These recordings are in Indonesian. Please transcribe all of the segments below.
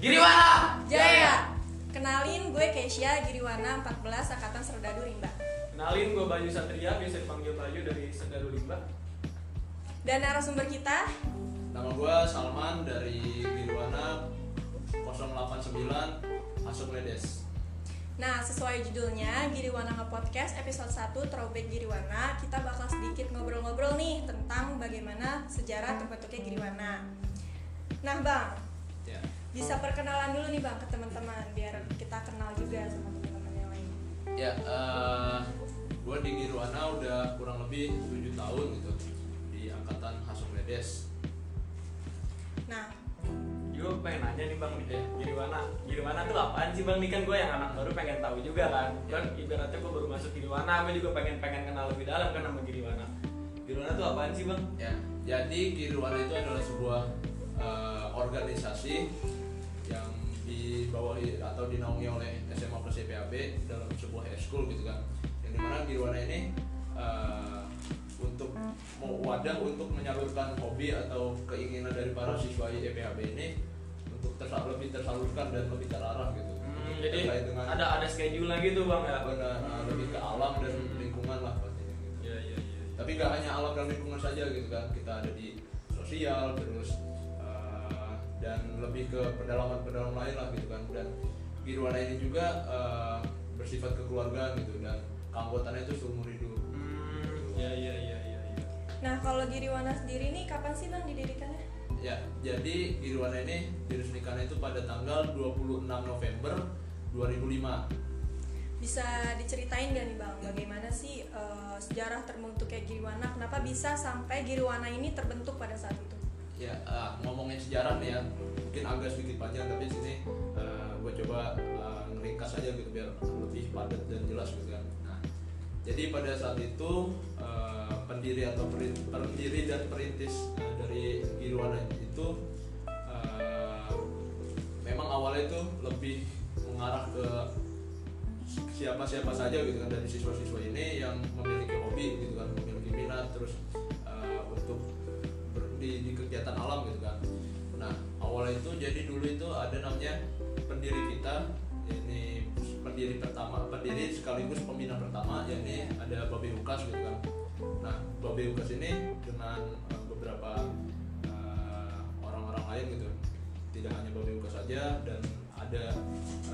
Giriwana Jaya. Kenalin gue Kesia Giriwana 14 Angkatan Serdadu Rimba. Kenalin gue Bayu Satria, biasa dipanggil Bayu dari Serdadu Limba Dan narasumber kita Nama gue Salman dari Birwana 089 Asuk Ledes. Nah, sesuai judulnya Giriwana Nge-Podcast episode 1 Throwback Giriwana Kita bakal sedikit ngobrol-ngobrol nih tentang bagaimana sejarah terbentuknya Giriwana Nah Bang. Bisa perkenalan dulu nih Bang ke teman-teman Biar kita kenal juga sama teman-teman yang lain. Ya, gue di Girwana udah kurang lebih 7 tahun gitu di angkatan Hasung Ledes. Nah, Gue pengen nanya nih bang, nih, Giriwana Giriwana tuh apaan sih bang? Nih kan gue yang anak baru pengen tahu juga kan. Kan ibaratnya gue baru masuk Giriwana, gue juga pengen pengen kenal lebih dalam kan sama Giriwana Giriwana tuh apaan sih bang? Ya, jadi Girwana itu adalah sebuah eh, organisasi dibawahi atau dinaungi oleh SMA plus IPAB dalam sebuah school gitu kan. Yang di mana Girwana ini eh, untuk mau wadah untuk menyalurkan hobi atau keinginan dari para siswa IPAB ini untuk tersal lebih tersalurkan dan lebih terarah gitu. Hmm, jadi dengan ada ada schedule lagi tuh bang ya? benar, eh, lebih ke alam dan lingkungan lah pastinya gitu Iya iya iya tapi nggak hanya alam dan lingkungan saja gitu kan kita ada di sosial terus uh, dan lebih ke pedalaman-pedalaman lain lah gitu kan dan Girwana ini juga uh, bersifat kekeluargaan gitu dan keanggotaannya itu seumur hidup Hmm, iya iya iya iya iya. nah kalau Giriwana sendiri nih kapan sih Bang didirikannya? ya jadi Girwana ini diresmikan itu pada tanggal 26 November 2005 Bisa diceritain gak nih Bang, bagaimana sih eh, sejarah terbentuknya Giriwana? Kenapa bisa sampai Giriwana ini terbentuk pada saat itu? Ya uh, ngomongin sejarah nih ya mungkin agak sedikit panjang tapi sini uh, gue coba uh, ngeringkas aja gitu biar lebih padat dan jelas gitu kan. Nah jadi pada saat itu uh, pendiri atau pendiri dan perintis uh, dari Girwana itu uh, memang awalnya itu lebih mengarah ke siapa-siapa saja gitu kan dari siswa-siswa ini yang memiliki hobi gitu kan memiliki minat terus kegiatan alam gitu kan. Nah awalnya itu jadi dulu itu ada namanya pendiri kita ini pendiri pertama pendiri sekaligus pembina pertama yakni ada Babe Ukas gitu kan. Nah Babe Ukas ini dengan uh, beberapa uh, orang-orang lain gitu. Tidak hanya Babe Ukas saja dan ada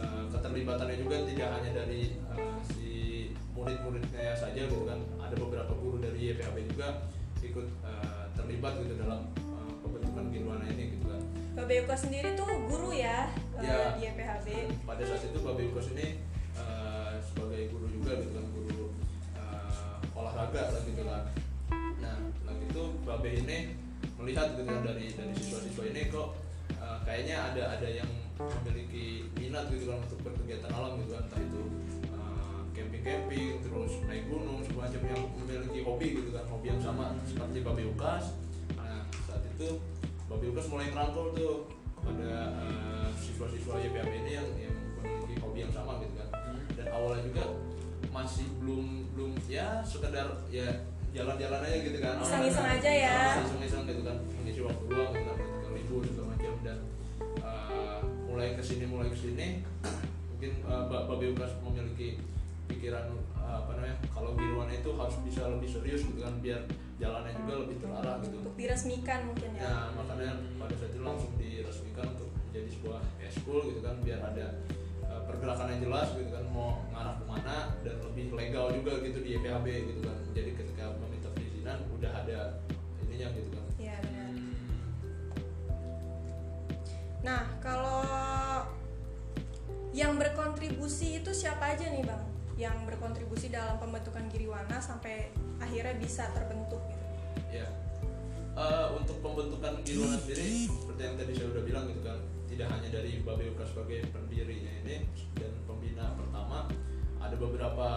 uh, keterlibatannya juga tidak hanya dari uh, si murid-muridnya saja gitu kan. Ada beberapa guru dari YPHB juga ikut uh, terlibat gitu dalam pembentukan Girwana ini gitu kan. Babe sendiri tuh guru ya, eh, Ya. di YPHB pada saat itu Babe Ukos ini uh, sebagai guru juga gitu kan guru uh, olahraga lah gitu kan. Nah lagi itu Babe ini melihat gitu kan dari dari siswa-siswa ini kok uh, kayaknya ada ada yang memiliki minat gitu kan untuk berkegiatan alam gitu kan. Entah itu camping-camping terus naik gunung semacam yang memiliki hobi gitu kan hobi yang sama seperti Babe Ukas. Nah saat itu Babe Ukas mulai ngerangkul tuh. Pada uh, siswa-siswa YPAB ini yang, yang memiliki hobi yang sama gitu kan. Dan awalnya juga masih belum belum ya sekedar ya jalan-jalan aja gitu kan. Iseng-iseng aja ya. iseng-iseng gitu kan. Mengisi waktu luang gitu kan ketika libur segala macam. Dan uh, mulai ke sini mulai ke sini mungkin uh, Mbak Babe Ukas memiliki pikiran uh, apa namanya kalau Girwana itu harus bisa lebih serius gitu kan biar jalannya juga lebih terarah gitu untuk diresmikan mungkin ya. ya makanya pada saat itu langsung diresmikan untuk menjadi sebuah school gitu kan biar ada uh, pergerakan yang jelas gitu kan mau ngarah ke mana dan lebih legal juga gitu di YPHB gitu kan jadi ketika meminta perizinan udah ada ininya gitu kan Iya benar. Nah kalau yang berkontribusi itu siapa aja nih bang? Yang berkontribusi dalam pembentukan Giriwana sampai akhirnya bisa terbentuk gitu. ya Eh, untuk pembentukan Girwana sendiri seperti yang tadi saya udah bilang gitu kan tidak hanya dari Babe Uka sebagai pendirinya ini dan pembina pertama ada beberapa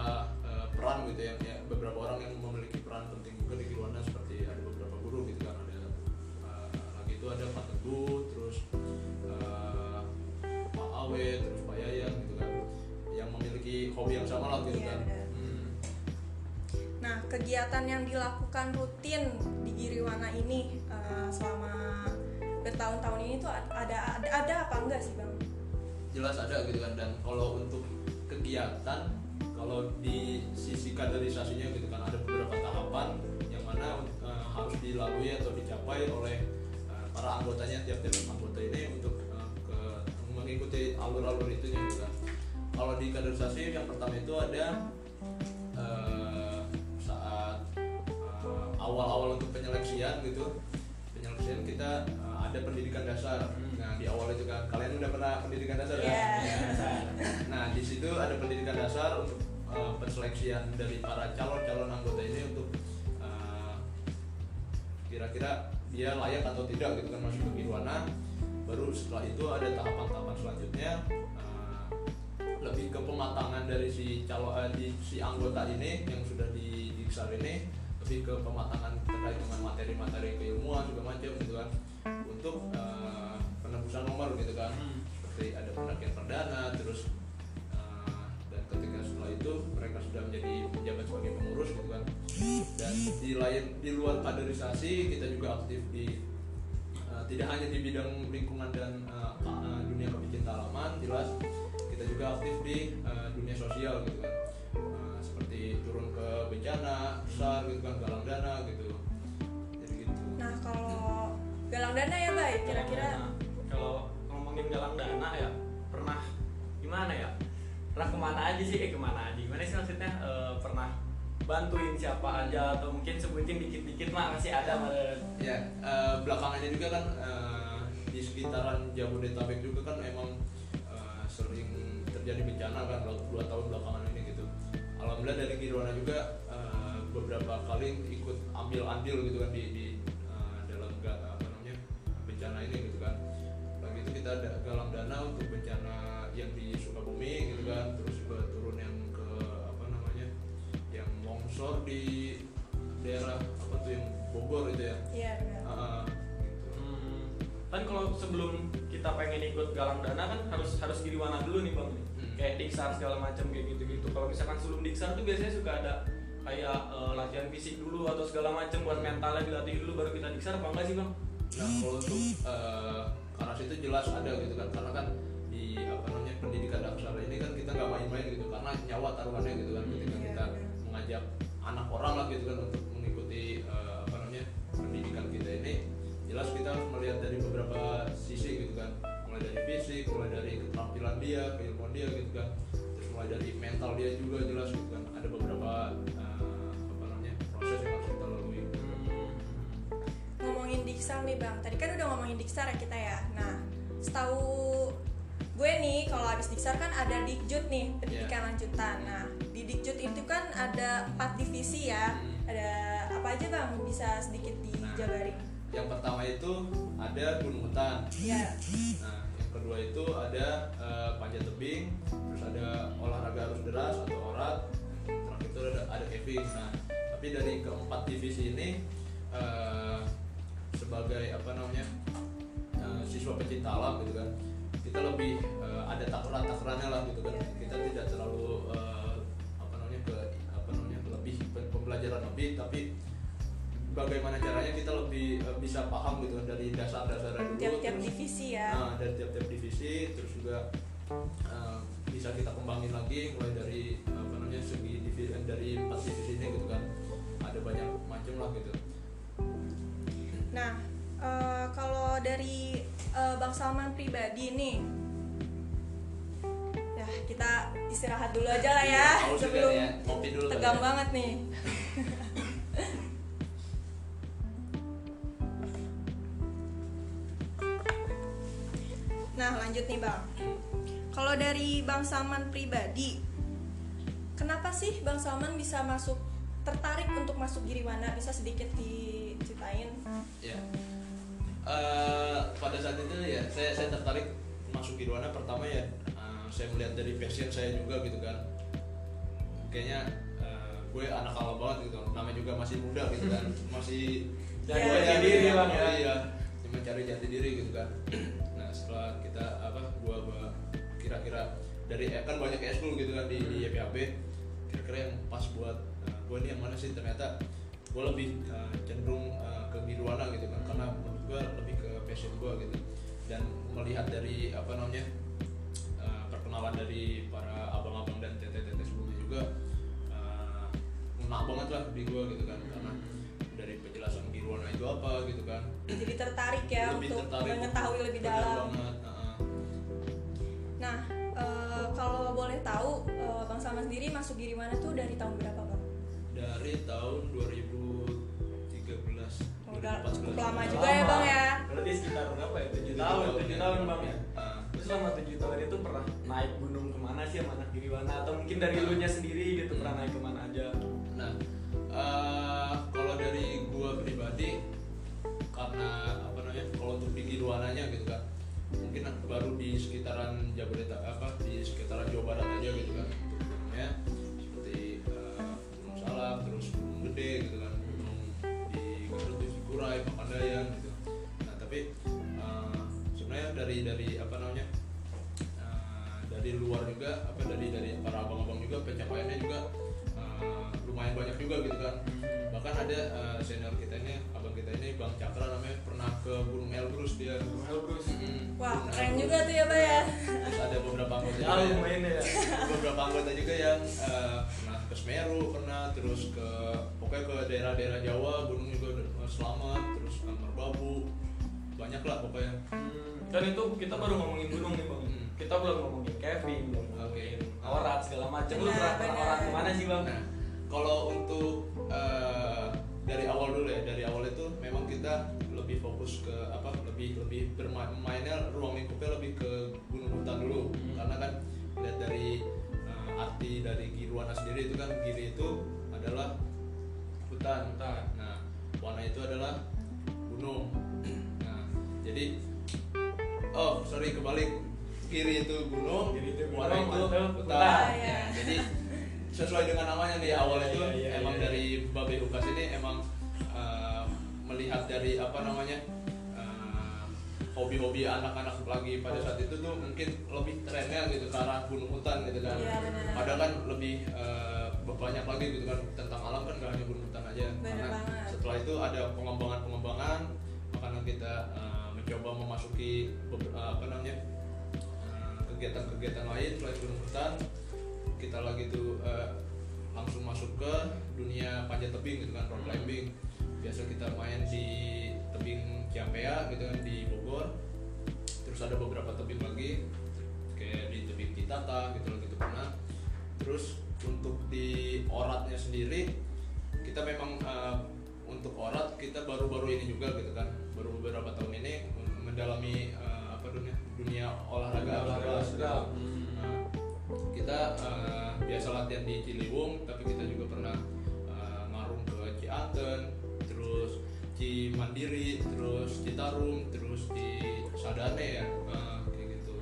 eh, peran gitu ya, ya beberapa orang yang memiliki peran penting juga di Girwana seperti ada beberapa guru gitu kan ada eh, lagi itu ada Pak Teguh terus eh, Pak Awe terus Pak yang memiliki hobi yang sama lah gitu Iya, kan. Hmm. Nah kegiatan yang dilakukan rutin di Giriwana ini eh, selama bertahun-tahun ini tuh ada ada ada apa enggak sih bang? jelas ada gitu kan dan kalau untuk kegiatan kalau di sisi kaderisasinya gitu kan ada beberapa tahapan yang mana eh, harus dilalui atau dicapai oleh eh, para anggotanya tiap-tiap anggota ini untuk eh, ke mengikuti alur-alur itu gitu kan kalau di kaderisasi yang pertama itu ada eh, saat eh, awal-awal untuk penyeleksian gitu. Penyeleksian kita eh, ada pendidikan dasar. Nah di awal itu kan kalian udah pernah pendidikan dasar kan? Iya. Nah, di situ ada pendidikan dasar untuk uh, perseleksian dari para calon-calon anggota ini untuk uh, kira-kira dia layak atau tidak gitu kan masuk ke Kirwana. Baru setelah itu ada tahapan-tahapan selanjutnya. uh, lebih ke pematangan dari si calon uh, di si anggota ini yang sudah di Diksar ini lebih ke pematangan terkait dengan materi-materi keilmuan juga macam gitu kan. Untuk uh, penembusan nomor gitu kan. Hmm. seperti ada pendakian perdana terus uh, dan ketika setelah itu mereka sudah menjadi menjabat sebagai pengurus gitu kan. Dan di lain di luar kaderisasi kita juga aktif di uh, tidak hanya di bidang lingkungan dan uh, dunia kepecinta alaman jelas juga aktif di uh, dunia sosial gitu kan. Uh, seperti turun ke bencana besar gitu kan galang dana gitu. Jadi gitu. Nah kalau galang dana ya bay, kira-kira? Nah, kalau ngomongin galang dana ya pernah gimana ya? Pernah ke mana aja sih? Eh ke mana aja? Gimana sih maksudnya? Eh, pernah bantuin siapa aja? Atau mungkin sebutin dikit-dikit mah masih ada malah ya eh, belakangannya juga kan eh, di sekitaran Jabodetabek juga kan emang eh, sering terjadi bencana kan dua, tahun belakangan ini gitu alhamdulillah dari Kirwana juga eh, beberapa kali ikut ambil andil gitu kan di, di eh, dalam apa namanya bencana ini gitu kan Lagi itu kita ada galang dana untuk bencana yang di Sukabumi gitu kan terus juga turun yang ke apa namanya yang longsor di daerah apa tuh yang Bogor itu ya Iya benar. Gitu. Hmm, kan kalau sebelum kita pengen ikut galang dana kan harus harus Giriwana dulu nih bang Hmm. Kayak diksar segala macam kayak gitu gitu kalau misalkan sebelum diksar tuh biasanya suka ada kayak eh, latihan fisik dulu atau segala macam buat mentalnya dilatih dulu baru kita diksar apa enggak sih bang? Nah kalau untuk eh, karas itu jelas ada gitu kan karena kan di apa namanya pendidikan dasar ini kan kita nggak main-main gitu karena nyawa taruhannya gitu kan ketika Iya, kita benar. mengajak anak orang lah gitu kan untuk mengikuti eh, apa namanya pendidikan kita ini jelas kita harus melihat dari beberapa sisi gitu kan. Mulai dari fisik mulai dari keterampilan dia keilmuan dia gitu kan terus mulai dari mental dia juga jelas gitu kan ada beberapa eh, apa namanya proses yang harus kita lalui Ngomongin diksar nih bang, tadi kan udah ngomongin diksar ya kita ya. Nah setahu gue nih kalau habis diksar kan ada dikjut nih pendidikan lanjutan. Nah di dikjut itu kan ada empat divisi ya. Hmm. Ada apa aja bang? Bisa sedikit dijabarin? yang pertama itu ada gunung hutan Ya. Nah, kedua itu ada eh, panjat tebing, terus ada olahraga arus deras atau orat, terakhir itu ada ada keving. Nah, tapi dari keempat divisi ini eh, sebagai apa namanya eh, siswa pecinta alam gitu kan, kita lebih eh, ada takran takrannya lah gitu kan. Kita tidak terlalu eh, apa namanya ke apa namanya lebih pembelajaran lebih, tapi bagaimana caranya kita lebih eh, bisa paham gitu kan dari dasar-dasarnya dulu Tiap-tiap terus- divisi ya. Nah, dari tiap-tiap divisi terus juga eh, bisa kita kembangin lagi mulai dari apa namanya segi divisi dari empat divisi ini gitu kan ada banyak macam lah gitu Nah, eh, kalau dari eh, Bang Salman pribadi nih, ya kita istirahat dulu aja lah ya Iya, sebelum nih ya. Kali tegang ya. banget nih. Lanjut nih bang, kalau dari Bang Salman pribadi, kenapa sih Bang Salman bisa masuk tertarik untuk masuk Giriwana? Bisa sedikit diceritain? ya. Eh, pada saat itu ya saya saya tertarik masuk Kirwana pertama ya eh, saya melihat dari passion saya juga gitu kan. Kayaknya eh, gue anak alam banget gitu. Namanya juga masih muda gitu kan. Masih Cari Iya, jati iya, diri bang ya. Iya. Cuma cari jati diri gitu kan setelah kita apa gua gua kira-kira dari eh, kan banyak eskul gitu kan di, di YPAB kira-kira yang pas buat eh, gua nih yang mana sih? Ternyata gue lebih uh, cenderung uh, ke Girwana gitu kan karena menurut gue lebih ke passion gue gitu. Dan melihat dari apa namanya uh, perkenalan dari para abang-abang dan tete-tete sebelumnya juga uh, ngena banget lah di gue gitu kan. Karena Girwana itu apa gitu kan. Jadi tertarik ya Lebih untuk tertarik. mengetahui lebih dalam. banget uh, nah eh, kalau boleh tahu eh, bang Salman sendiri masuk Giriwana tuh? Dari tahun berapa bang? Dari tahun 2013 Oh, udah 2014. cukup lama juga ya, Bang, ya? berarti sekitar berapa ya? Tujuh tahun tahun, tujuh ya. tahun bang ya? Terus selama tujuh tahun itu pernah naik gunung ke mana sih sama anak Giriwana atau mungkin dari lu nya sendiri gitu pernah naik ke mana aja? Nah, eh, kalau dari gua pribadi karena apa namanya kalau untuk di Girwananya gitu kan mungkin baru di sekitaran Jabodetabek apa di sekitaran Jawa Barat aja gitu kan ya. Seperti eh, Gunung Salak terus Gunung Gede gitu kan Gunung di Garut di Papandayan gitu. Nah tapi eh, sebenarnya dari dari apa namanya eh, dari luar juga apa dari dari para abang-abang juga gitu kan. Bahkan ada eh, senior kita ini abang kita ini bang Cakra namanya pernah ke Gunung Elbrus dia. Gunung Elbrus. Mm, wah Gunung keren Elbrus. juga tuh ya bang ya. Terus ada beberapa anggota juga mainnya ya? Beberapa anggota juga yang eh, pernah ke Semeru pernah terus ke pokoknya ke daerah-daerah Jawa gunung juga udah selamat terus ke Merbabu. Banyak lah pokoknya. Hmm, kan itu kita baru ngomongin gunung nih bang. Hmm. kita belum ngomongin Kevin belum ngomongin Oke. orat segala macam. Lu pernah orat ke mana sih bang? Nah, kalau untuk eh, dari awal dulu ya, dari awal itu memang kita lebih fokus ke apa? Lebih lebih bermain mainnya ruang lingkupnya lebih ke gunung hutan dulu, Hmm. karena kan lihat dari eh, arti dari Girwana sendiri itu kan Giri itu adalah hutan. Hutan. Nah, Wana itu adalah gunung. Nah, jadi oh sorry kebalik kiri itu gunung, Kiri itu gunung, itu mantap, hutan. hutan. Ya, jadi sesuai dengan namanya nih awal Iya, itu iya, iya, emang iya. dari Babe Hukas ini emang uh, melihat dari apa namanya uh, hobi-hobi anak-anak lagi pada saat itu tuh mungkin lebih trennya gitu ke arah gunung hutan gitu kan. Iya. Padahal kan lebih uh, banyak lagi gitu kan tentang alam kan gak hanya gunung hutan aja. Karena banget. setelah itu ada pengembangan-pengembangan makanya kita uh, mencoba memasuki uh, apa namanya uh, kegiatan-kegiatan lain selain gunung hutan dunia panjat tebing gitu kan rock climbing. Biasa kita main di tebing Ciampea gitu kan di Bogor. Terus ada beberapa tebing lagi kayak di tebing Citata gitu loh gitu pernah. Terus untuk di oratnya sendiri kita memang uh, untuk orat kita baru-baru ini juga gitu kan. Baru beberapa tahun ini mendalami uh, apa dunia dunia olahraga Olahraga gitu. Nah, kita uh, biasa latihan di Ciliwung tapi kita juga pernah Cianten terus Cimandiri terus Citarum terus di Sadane ya uh, kayak gitu.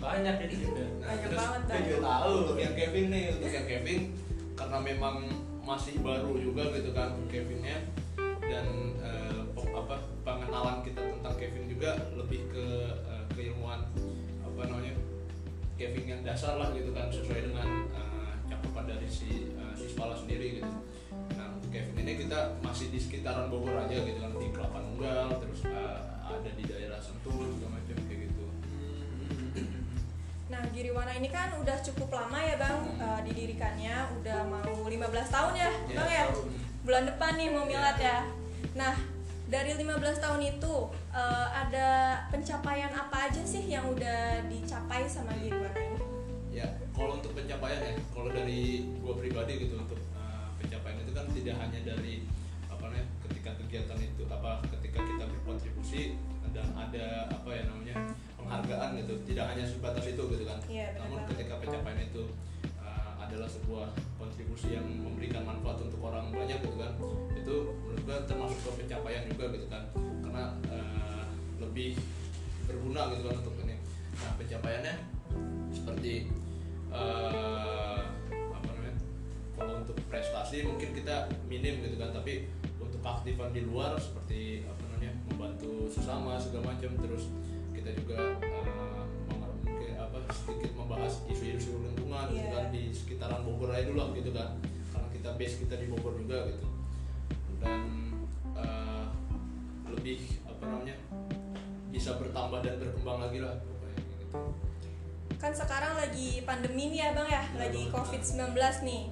Banyak ya juga. Banyak banget, Bang. tujuh tahun untuk yang Kevin nih untuk yang Kevin karena memang masih baru juga gitu kan Kevinnya. Dan eh, apa pengenalan kita tentang Kevin juga lebih ke eh, keilmuan apa namanya Kevin yang dasar lah gitu kan sesuai dengan eh, cakupan dari si eh, siswa sendiri gitu. Nah Kevin ini kita masih di sekitaran Bogor aja gitu kan di Kelapa Nunggal terus eh, ada di daerah Sentul segala macam kayak gitu Nah, Giriwana ini kan udah cukup lama ya Bang eh, didirikannya, udah mau 15 tahun ya, Ya, Bang ya. tahun. Bulan depan nih mau milad ya. Nah, dari 15 tahun itu eh, ada pencapaian apa aja sih yang udah dicapai sama Giriwana ini? ya kalau untuk pencapaian ya kalau dari gua pribadi gitu untuk tidak hanya dari apa namanya ketika kegiatan itu apa ketika kita berkontribusi dan ada apa ya namanya penghargaan gitu. Tidak hanya sebatas itu gitu kan. Benar namun banget. ketika pencapaian itu uh, adalah sebuah kontribusi yang memberikan manfaat untuk orang banyak gitu kan itu menurut gua termasuk ke pencapaian juga gitu kan. Karena uh, lebih berguna gitu kan untuk ini. Nah pencapaiannya seperti kalau untuk prestasi mungkin kita minim gitu kan tapi untuk keaktifan di luar seperti apa namanya membantu sesama segala macam terus kita juga mem- mungkin apa sedikit membahas isu-isu lingkungan gitu Iya. kan di sekitaran Bogor aja dulu lah gitu kan karena kita base kita di Bogor juga gitu dan eh, lebih apa namanya bisa bertambah dan berkembang lagi lah pokoknya gitu. kan sekarang lagi pandemi nih ya bang ya Ya, lagi Bang. covid-19 nih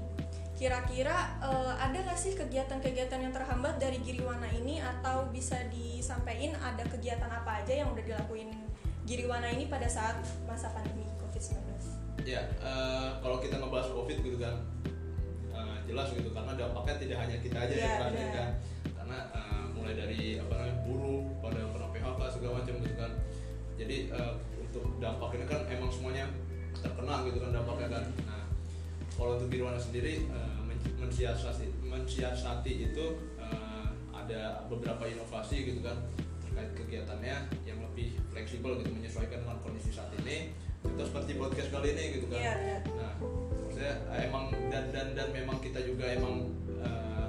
kira-kira eh, ada nggak sih kegiatan-kegiatan yang terhambat dari Giriwana ini? Atau bisa disampaikan ada kegiatan apa aja yang udah dilakuin Giriwana ini pada saat masa pandemi covid-19 ya eh, kalau kita ngebahas covid gitu kan eh, jelas gitu. Karena dampaknya tidak hanya kita aja Iya, yang kena benar. kan. Karena eh, mulai dari apa namanya buruh pada kena PHK segala macam gitu kan. Jadi eh, untuk dampak ini kan emang semuanya terkena gitu kan dampaknya kan. Nah kalau untuk Birwana sendiri eh, men- mensiasati mensiasati itu eh, ada beberapa inovasi gitu kan terkait kegiatannya yang lebih fleksibel gitu menyesuaikan dengan kondisi saat ini itu seperti podcast kali ini gitu kan Iya, benar. nah saya emang dan dan dan memang kita juga emang eh,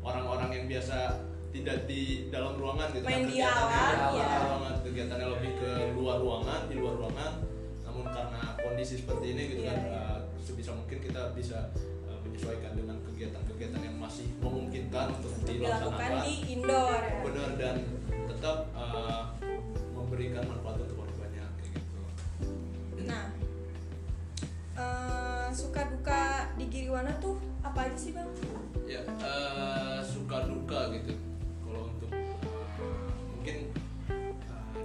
orang-orang yang biasa tidak di dalam ruangan gitu Main kan di kegiatannya luar iya. ruangan kegiatannya lebih ke luar ruangan di luar ruangan namun karena kondisi seperti ini gitu Iya, kan iya. Sebisa mungkin kita bisa eh, menyesuaikan dengan kegiatan-kegiatan yang masih memungkinkan untuk dilakukan dilaksanakan di indoor ya. benar dan tetap eh, memberikan manfaat untuk orang banyak kayak gitu Nah, eh, suka duka di Giriwana tuh apa aja sih bang? ya eh, suka duka gitu kalau untuk mungkin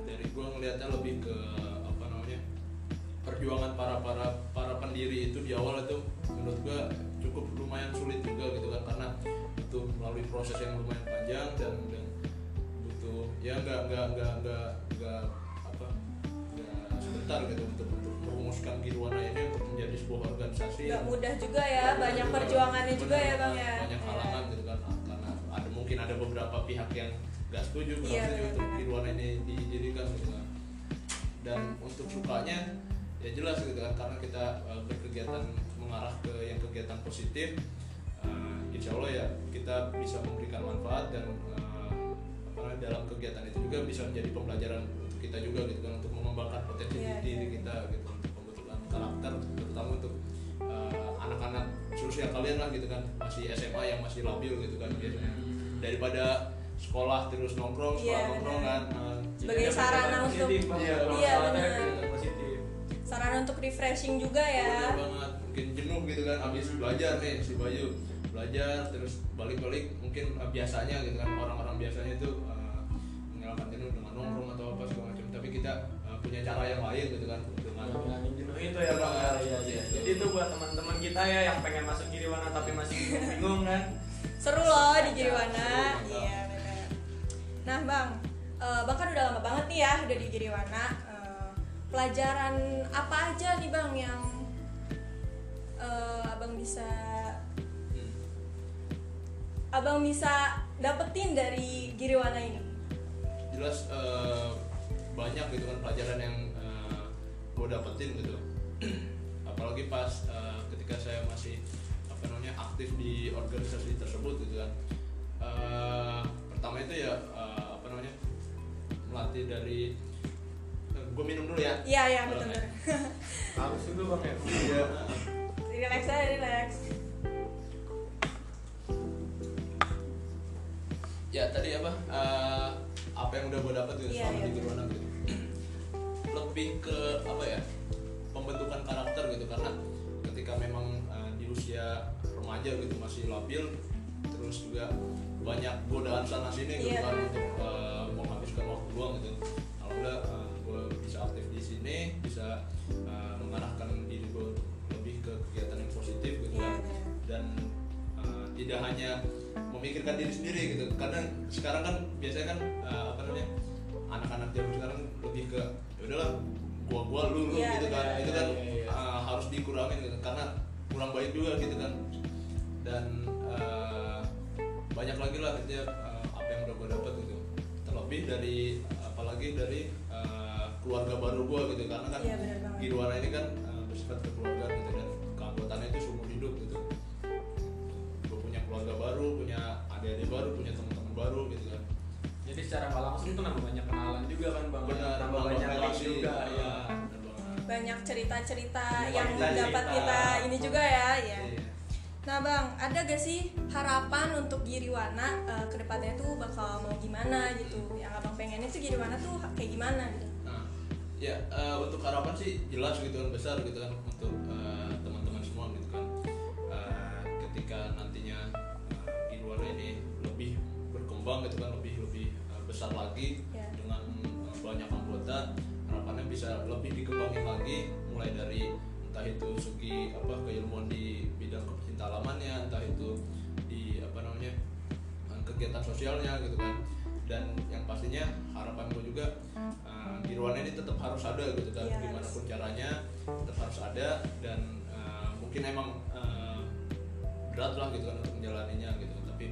dari gua ngelihatnya lebih ke apa namanya perjuangan para para para pendiri itu di awal itu menurut gua cukup lumayan sulit juga gitu kan karena butuh melalui proses yang lumayan panjang dan dan butuh ya nggak nggak nggak nggak nggak apa nggak sebentar gitu untuk untuk merumuskan Girwana ini untuk menjadi sebuah organisasi Gak yang mudah juga ya, banyak perjuangannya juga ya bang ya. banyak Iya. halangan gitu kan karena ada mungkin ada beberapa pihak yang nggak setuju kurang Iya, setuju untuk. Kirwana ini didirikan gitu kan dan untuk sukanya ya jelas gitu kan karena kita eh, berkegiatan mengarah ke yang kegiatan positif eh, insya Allah ya kita bisa memberikan manfaat dan eh, apa namanya, dalam kegiatan itu juga bisa menjadi pembelajaran untuk kita juga gitu kan untuk mengembangkan potensi Iya, diri iya. kita gitu untuk pembentukan karakter terutama untuk anak-anak seusia kalian lah gitu kan masih SMA yang masih labil gitu kan biasanya daripada sekolah terus nongkrong sekolah Iya, nongkrong kan eh, Sebagai sarana untuk-. Iya, benar. Sarana untuk refreshing juga ya. Bener banget mungkin jenuh gitu kan habis belajar nih si Bayu belajar terus balik-balik mungkin eh, biasanya gitu kan orang-orang biasanya itu eh, menghilangkan jenuh dengan nongkrong atau apa segala macam tapi kita eh, punya cara yang lain gitu kan dengan jenuh itu ya bang ya, iya. jadi itu buat teman-teman kita ya yang pengen masuk Giriwana tapi masih bingung kan Seru loh di Giriwana. Iya benar. Nah bang, eh, bang kan udah lama banget nih ya udah di Giriwana. Eh, pelajaran apa aja nih bang yang eh, abang bisa Hmm. abang bisa dapetin dari Giriwana ini? jelas eh, banyak gitu kan pelajaran yang gue dapetin gitu apalagi pas eh, ketika saya masih apa namanya aktif di organisasi tersebut gitu kan Eh, pertama itu ya eh, apa namanya melatih dari gue minum dulu ya Iya iya betul harus juga bang ya Iya. relax aja relax. ya tadi apa eh, apa yang udah gue dapat gitu Iya, selama iya. di Girwana gitu lebih ke apa ya pembentukan karakter gitu karena ketika memang eh, di usia remaja gitu masih labil terus juga banyak godaan sana sini gitu Iya. kan untuk eh, menghabiskan waktu luang gitu eh, mengarahkan diri gue lebih ke kegiatan yang positif gitu Iya kan benar. dan uh, tidak hanya memikirkan diri sendiri gitu karena sekarang kan biasanya kan uh, apa namanya anak-anak zaman sekarang lebih ke "Ya udahlah gua gua lu lu Iya, gitu kan benar. itu kan Iya, iya, iya. uh, harus dikurangin gitu karena kurang baik juga gitu kan dan uh, banyak lagi lah gitu ya, uh, apa yang udah gua dapat gitu terlebih dari apalagi dari uh, keluarga baru gua gitu karena kan benar banget. Girwana ini kan uh, bersifat kekeluargaan gitu dan keanggotaannya itu seumur hidup gitu. Gue punya keluarga baru punya adik-adik baru punya teman-teman baru gitu kan. Jadi secara nggak langsung tuh nambah banyak kenalan juga kan bang? Benar nambah banyak relasi. juga ya. Banyak cerita-cerita yang dapat kita ini juga ya, ya. Iya. Nah bang, ada gak sih harapan untuk Giriwana uh, ke depannya tuh bakal mau gimana gitu? Yang abang pengennya tuh Giriwana tuh kayak gimana gitu ya eh, untuk harapan sih jelas gitu kan besar gitu kan untuk eh, teman-teman semua gitu kan. Eh, ketika nantinya eh, Irwana ini lebih berkembang gitu kan lebih lebih eh, besar lagi Ya. dengan eh, banyak anggota harapannya bisa lebih dikembangin lagi mulai dari entah itu segi apa keilmuan di bidang kepecinta alamannya entah itu di apa namanya kegiatan sosialnya gitu kan dan yang pastinya harapan gue juga uh, Girwana ini tetap harus ada gitu kan Yes. gimana pun caranya tetap harus ada dan uh, mungkin emang uh, berat lah gitu kan untuk menjalaninya gitu tapi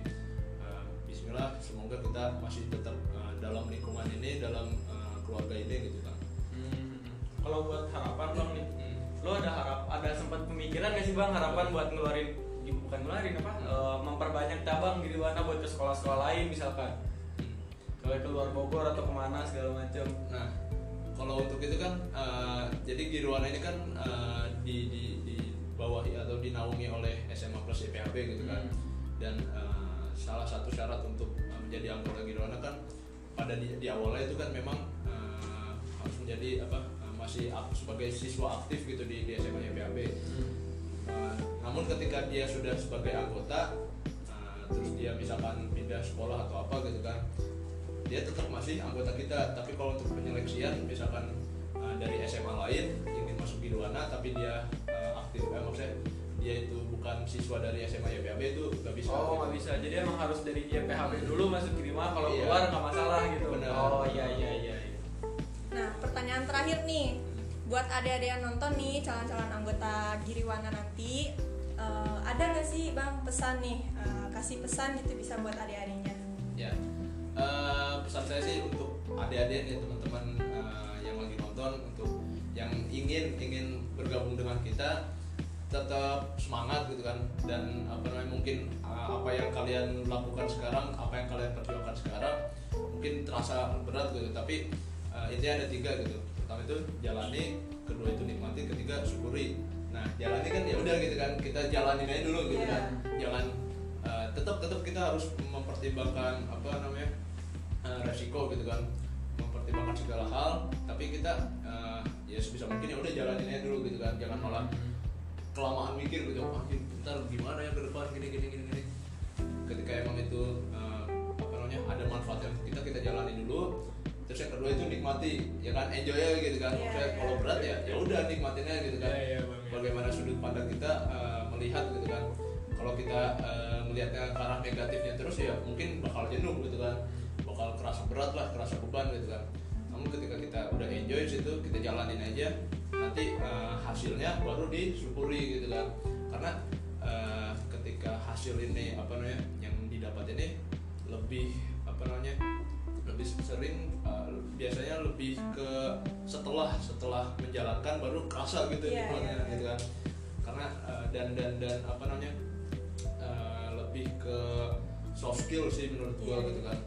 uh, Bismillah semoga kita masih tetap uh, dalam lingkungan ini dalam uh, keluarga ini gitu kan Hmm. Kalau buat harapan bang nih, Hmm. lo ada harap, ada sempat pemikiran gak sih bang harapan buat ngeluarin, bukan ngeluarin apa, Eh, memperbanyak cabang di mana buat ke sekolah-sekolah lain misalkan, kalau keluar Bogor atau ke mana segala macam. Nah, kalau untuk itu kan, uh, jadi Girwana ini kan uh, di, di, di bawahi atau dinaungi oleh SMA plus IPHB gitu kan. Hmm. Dan uh, salah satu syarat untuk uh, menjadi anggota Girwana kan pada di, di awalnya itu kan memang uh, harus menjadi apa uh, masih sebagai siswa aktif gitu di, di SMA IPHB. Uh, namun ketika dia sudah sebagai anggota, uh, terus dia misalkan pindah sekolah atau apa gitu kan, dia tetap masih anggota kita. Tapi kalau untuk penyeleksian, misalkan uh, dari SMA lain ingin masuk di Duana, tapi dia uh, aktif, eh, maksudnya dia itu bukan siswa dari SMA YPAB itu nggak bisa. Oh gitu. nggak bisa, jadi emang harus dari YPHB dulu masuk Kirima, kalau Iya. keluar nggak masalah gitu. Benar. Oh iya iya iya. iya. nah pertanyaan terakhir nih buat adik-adik yang nonton nih calon-calon anggota Giriwana nanti eh, ada nggak sih bang pesan nih eh, kasih pesan gitu bisa buat adik-adiknya Ya, Eh, pesan saya sih untuk adik-adik nih teman-teman eh, yang lagi nonton untuk yang ingin ingin bergabung dengan kita tetap semangat gitu kan. Dan apa namanya mungkin eh, apa yang kalian lakukan sekarang apa yang kalian perjuangkan sekarang mungkin terasa berat gitu. Tapi eh, intinya ada tiga gitu. Pertama itu jalani kedua itu nikmati ketiga syukuri. Nah jalani kan ya udah gitu kan. Kita jalanin aja dulu gitu Iya. kan jangan uh, tetap tetap kita harus mempertimbangkan apa namanya uh, resiko gitu kan mempertimbangkan segala hal tapi kita uh, ya sebisa mungkin ya udah jalanin aja dulu gitu kan jangan malah kelamaan mikir gitu wah ini bentar gimana ya ke depan gini gini gini gini. Ketika emang itu uh, apa namanya ada manfaatnya untuk kita kita jalani dulu terus yang kedua itu nikmati ya kan enjoy aja gitu kan. Iya, Maksudnya iya. kalau berat ya ya udah nikmatinnya gitu kan. Iya, iya, Bang, iya. bagaimana sudut pandang kita uh, melihat gitu kan. Kalau kita uh, melihatnya ke arah negatifnya terus ya mungkin bakal jenuh gitu kan bakal kerasa berat lah kerasa beban gitu kan namun ketika kita udah enjoy situ kita jalanin aja nanti uh, hasilnya baru disyukuri gitu kan karena uh, ketika hasil ini apa namanya yang didapat ini lebih apa namanya lebih sering uh, biasanya lebih ke setelah setelah menjalankan baru kerasa gitu Iya, nikmatnya, iya, gitu kan karena uh, dan dan dan apa namanya uh, lebih ke soft skill sih menurut gua Iya. gitu kan.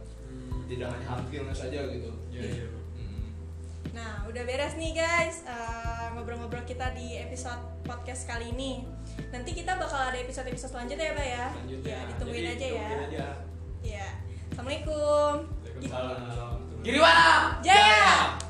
Tidak hanya hard skillnya saja gitu Iya iya. Hmm. Nah, udah beres nih guys eh, ngobrol-ngobrol kita di episode podcast kali ini. Nanti kita bakal ada episode-episode selanjutnya ya, Pak ya. Selanjutnya. Ya, ditungguin Jadi, aja ya. aja. Ya. Assalamualaikum. Waalaikumsalam. Waalaikumsalam. Giriwana! Jaya!